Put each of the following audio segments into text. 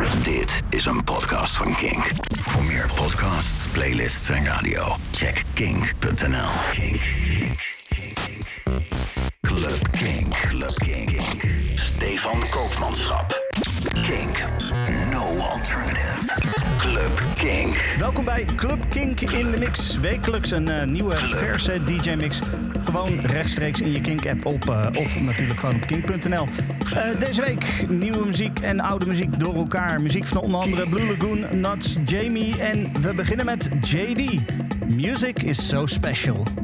Dit is een podcast van Kink. Voor meer podcasts, playlists en radio, check kink.nl. Kink. Kink. Kink. Club Kink. Club Kink. Stefan Koopmanschap. Kink. No alternative. Club Kink. Welkom bij Club Kink in de Mix. Wekelijks een eh, nieuwe verse DJ-mix. Gewoon rechtstreeks in je Kink-app op. eh, of natuurlijk gewoon op kink.nl. Eh, deze week nieuwe muziek en oude muziek door elkaar. Muziek van onder andere Blue Lagoon, Nuts, Jamie. En we beginnen met JD. Music is so special.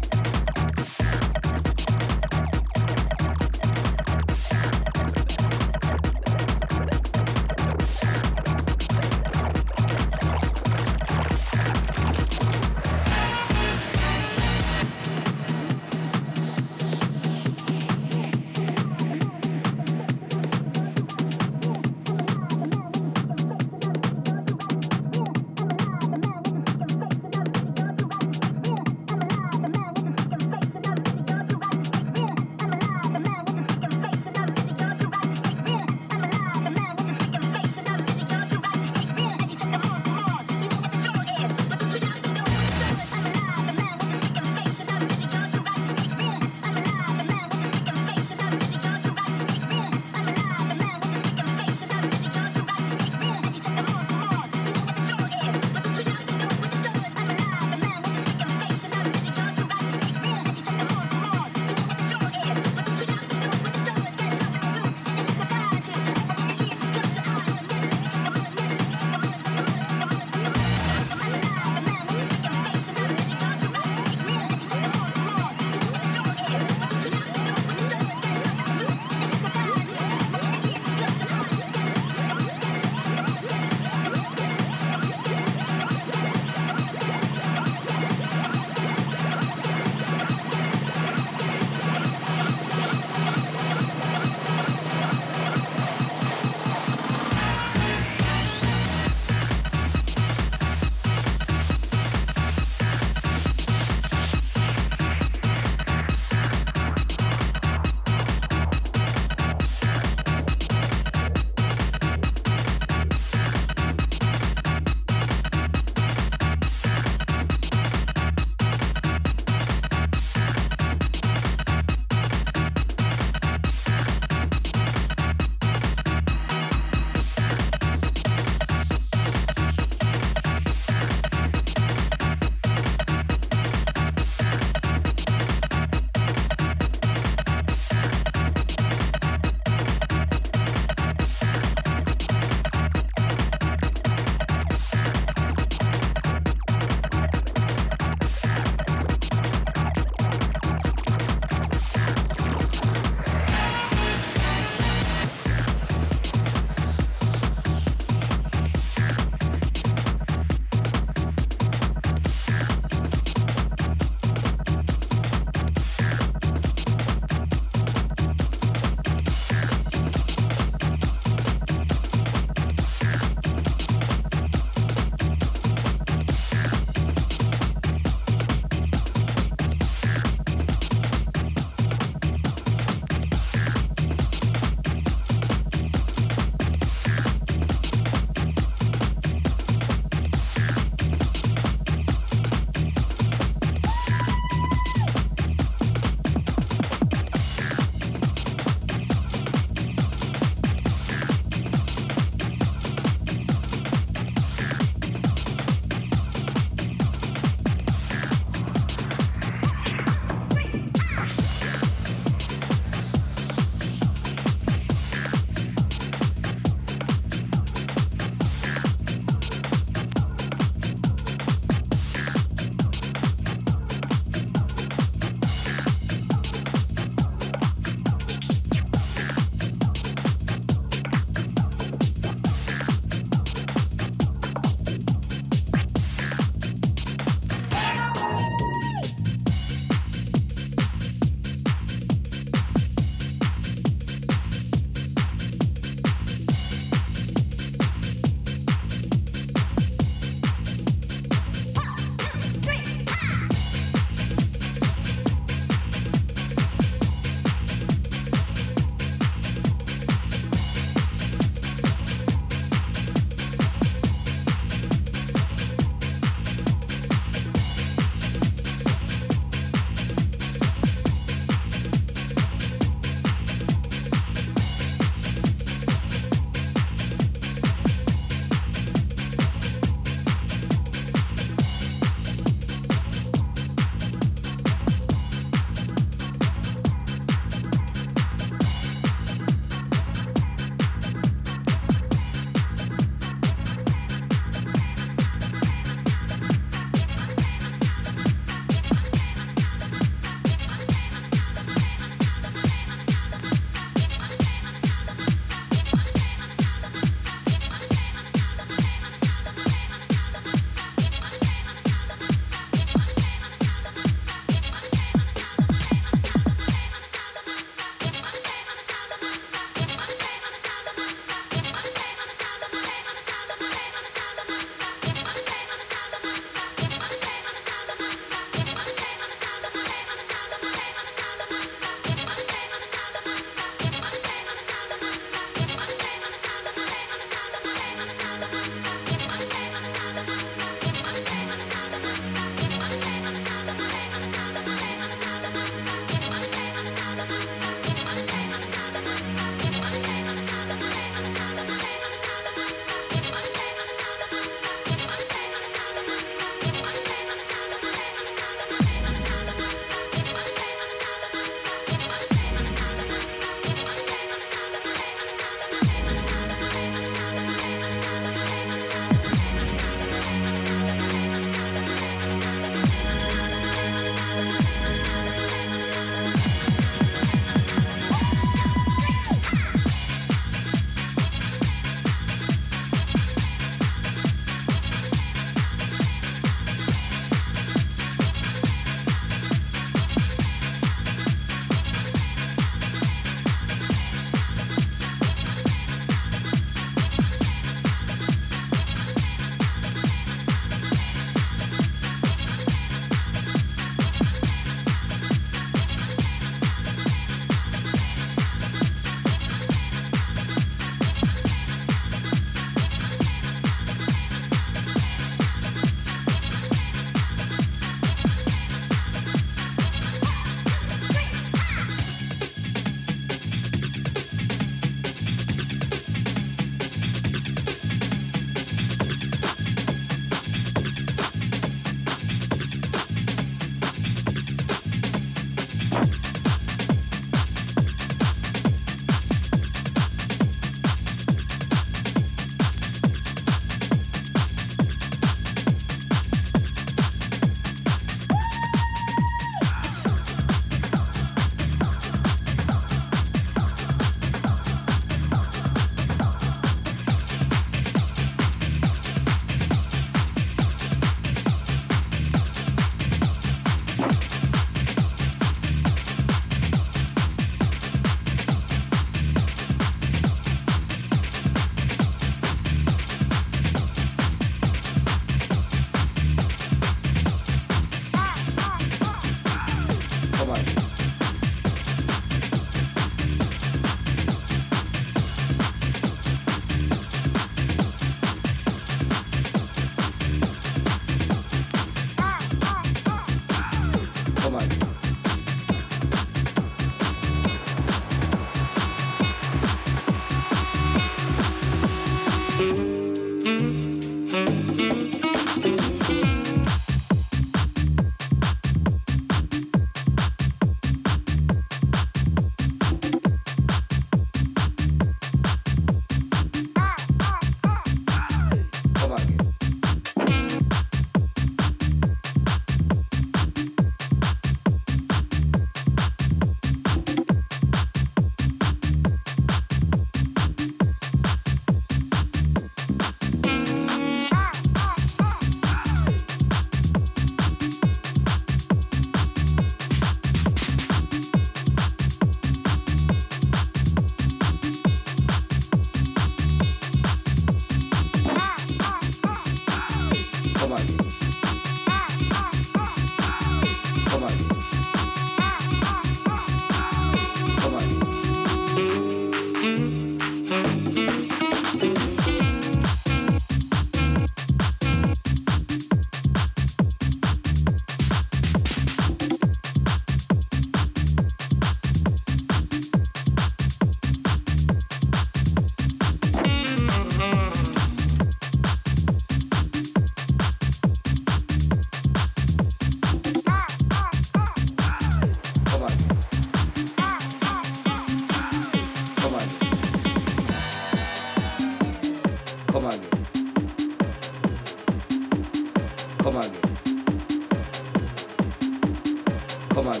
コマンド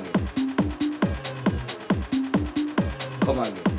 コマンド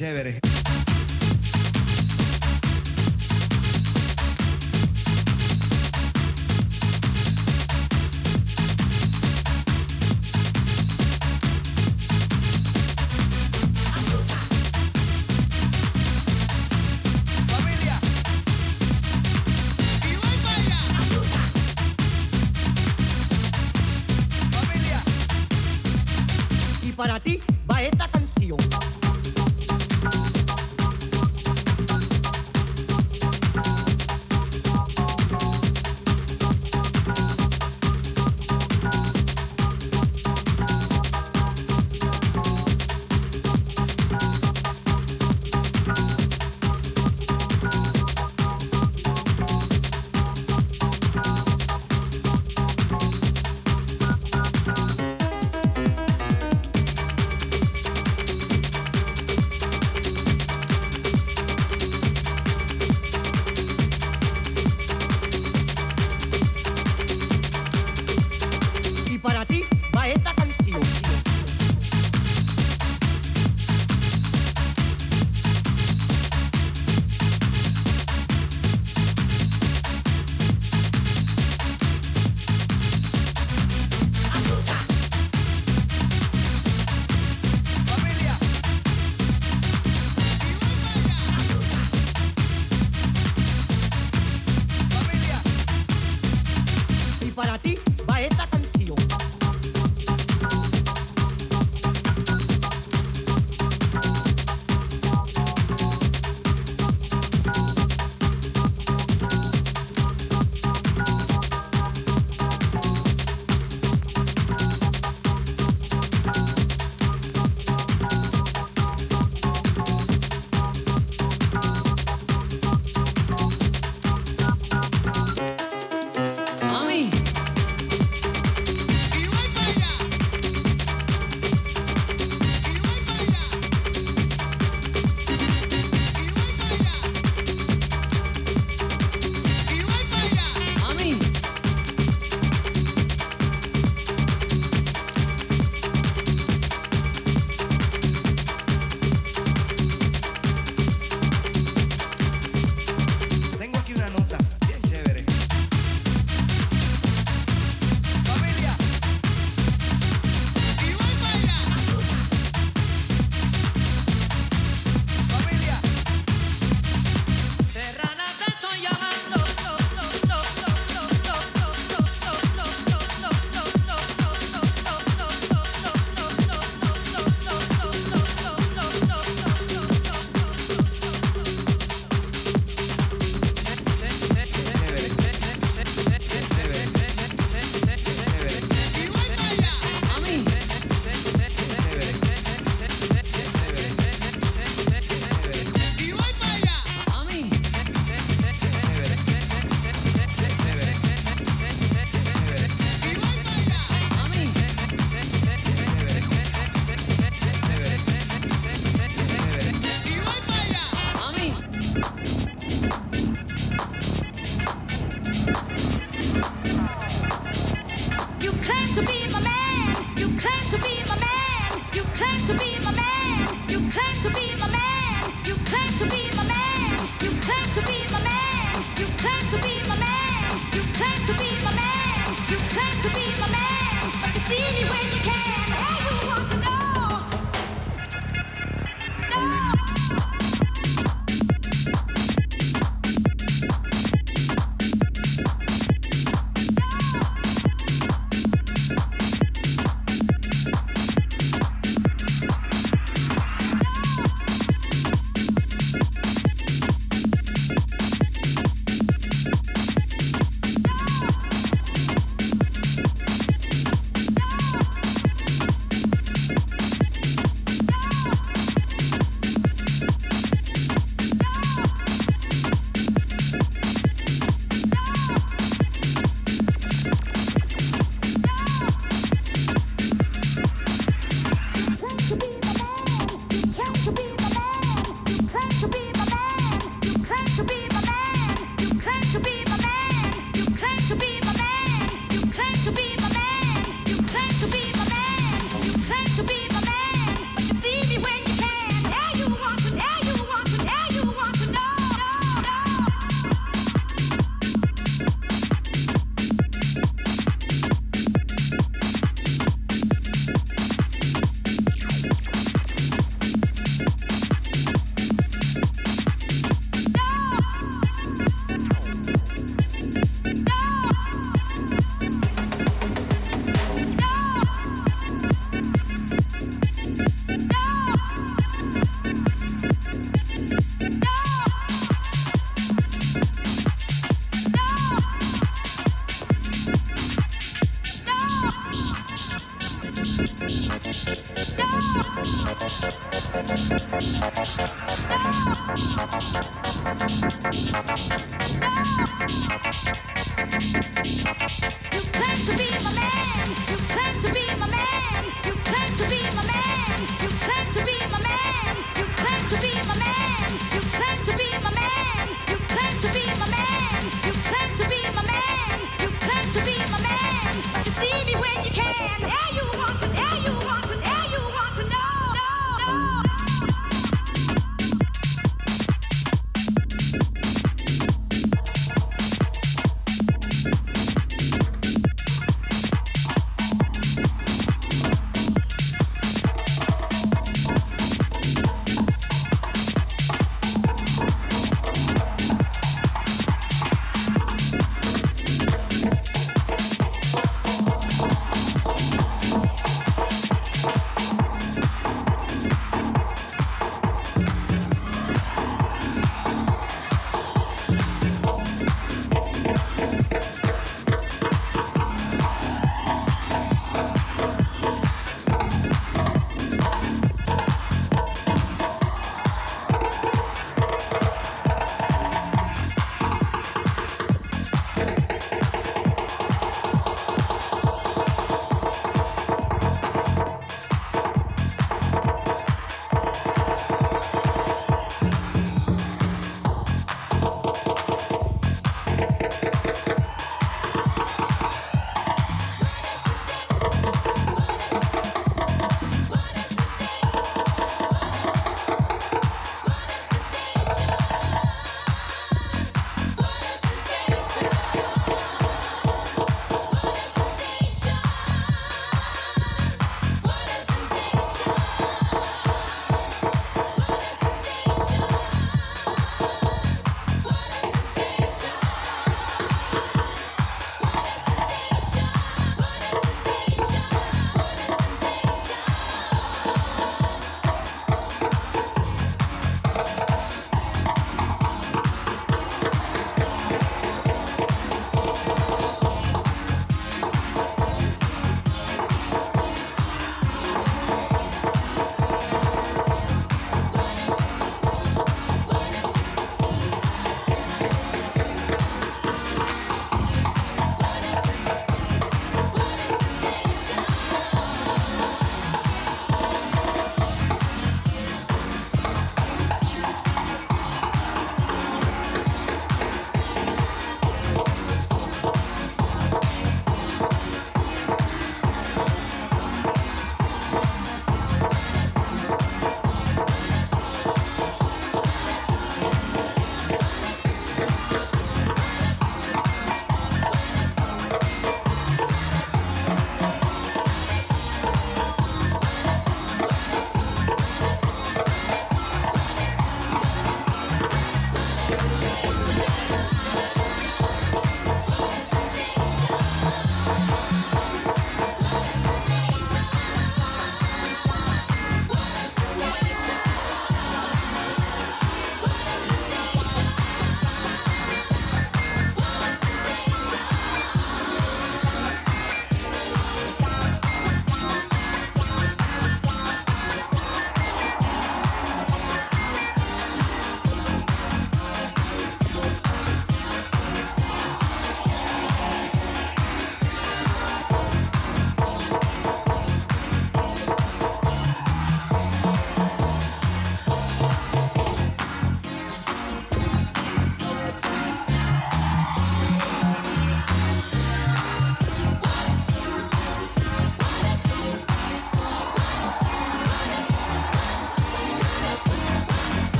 chévere.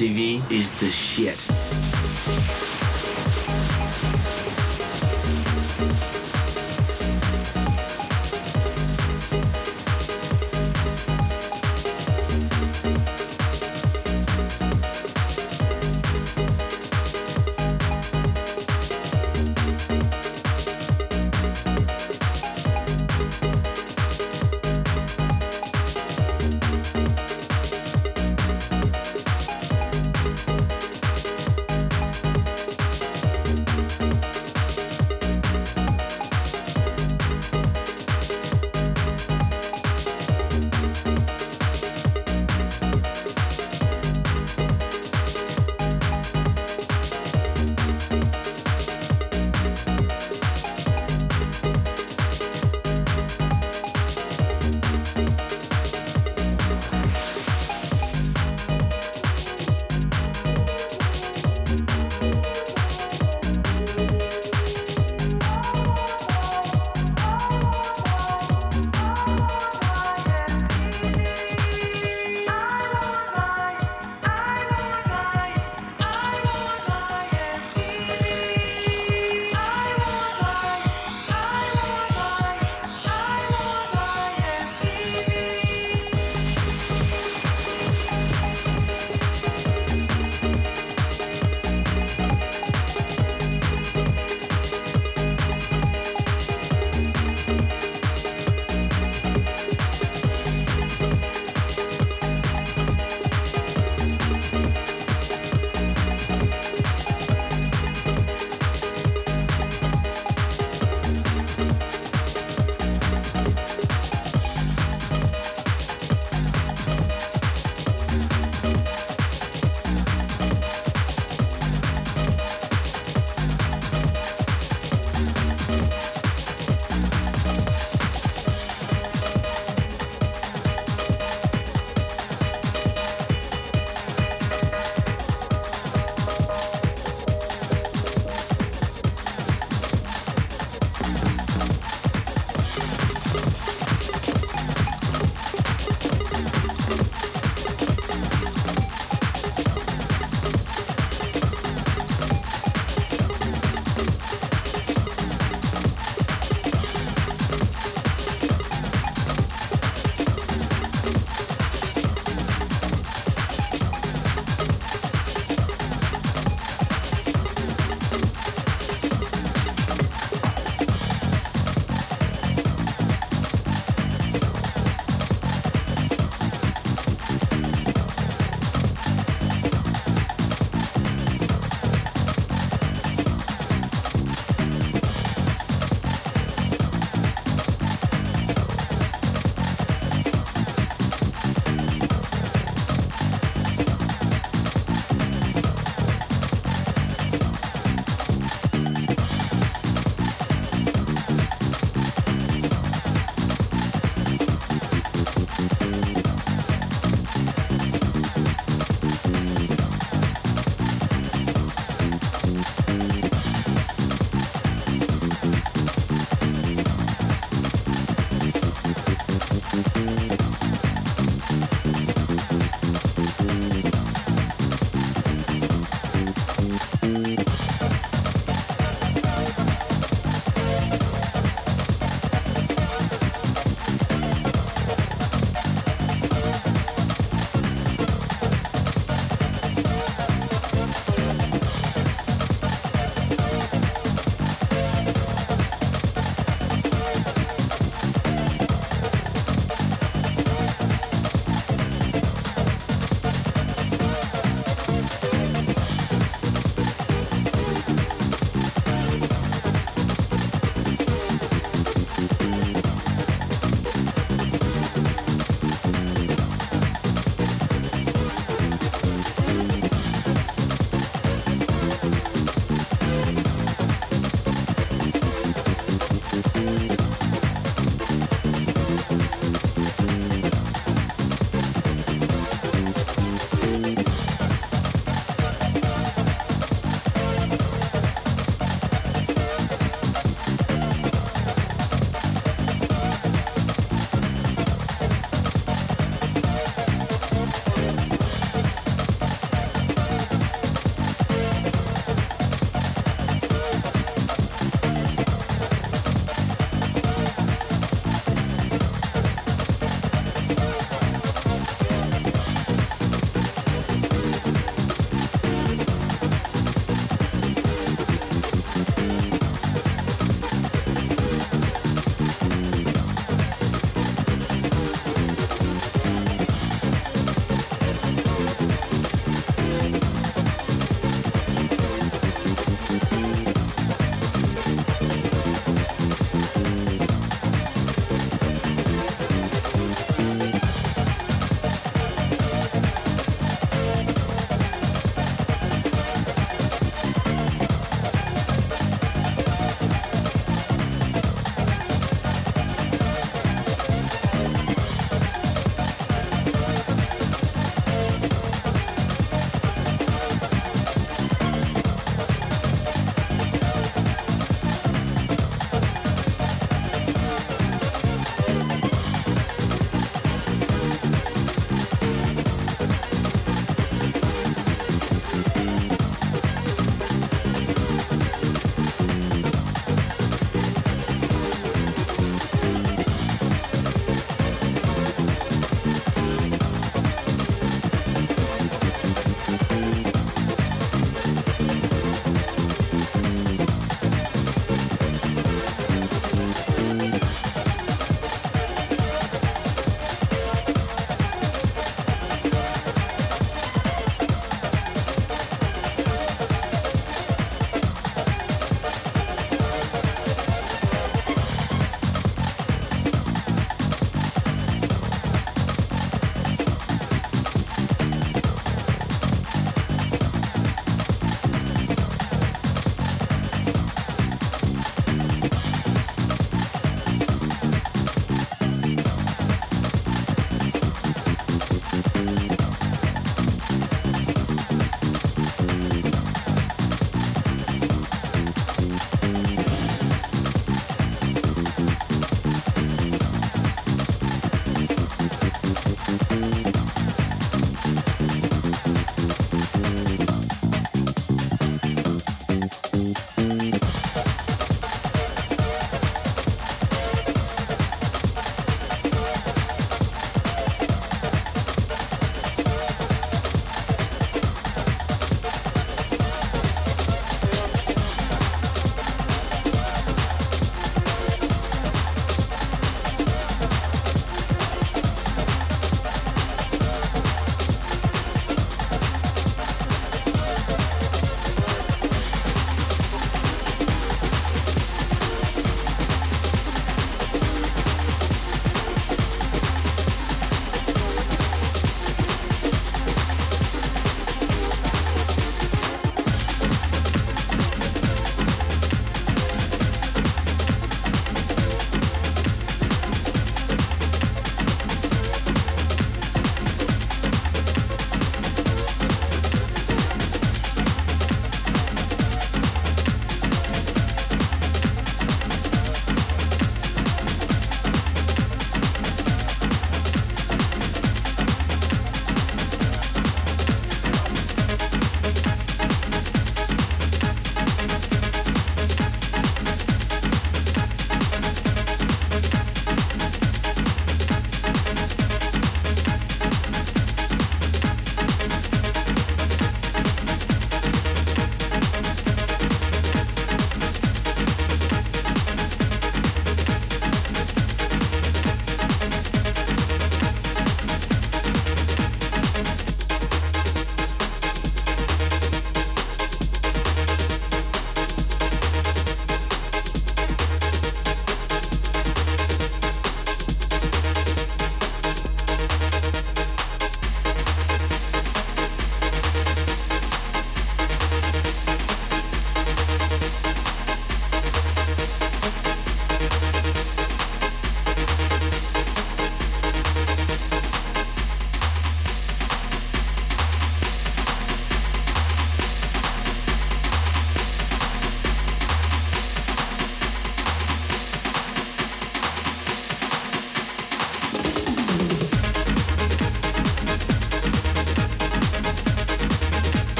MTV is the shit.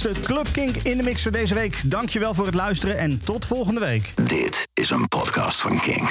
Was de Club Kink in de mix voor deze week. Dankjewel voor het luisteren en tot volgende week. Dit is een podcast van Kink.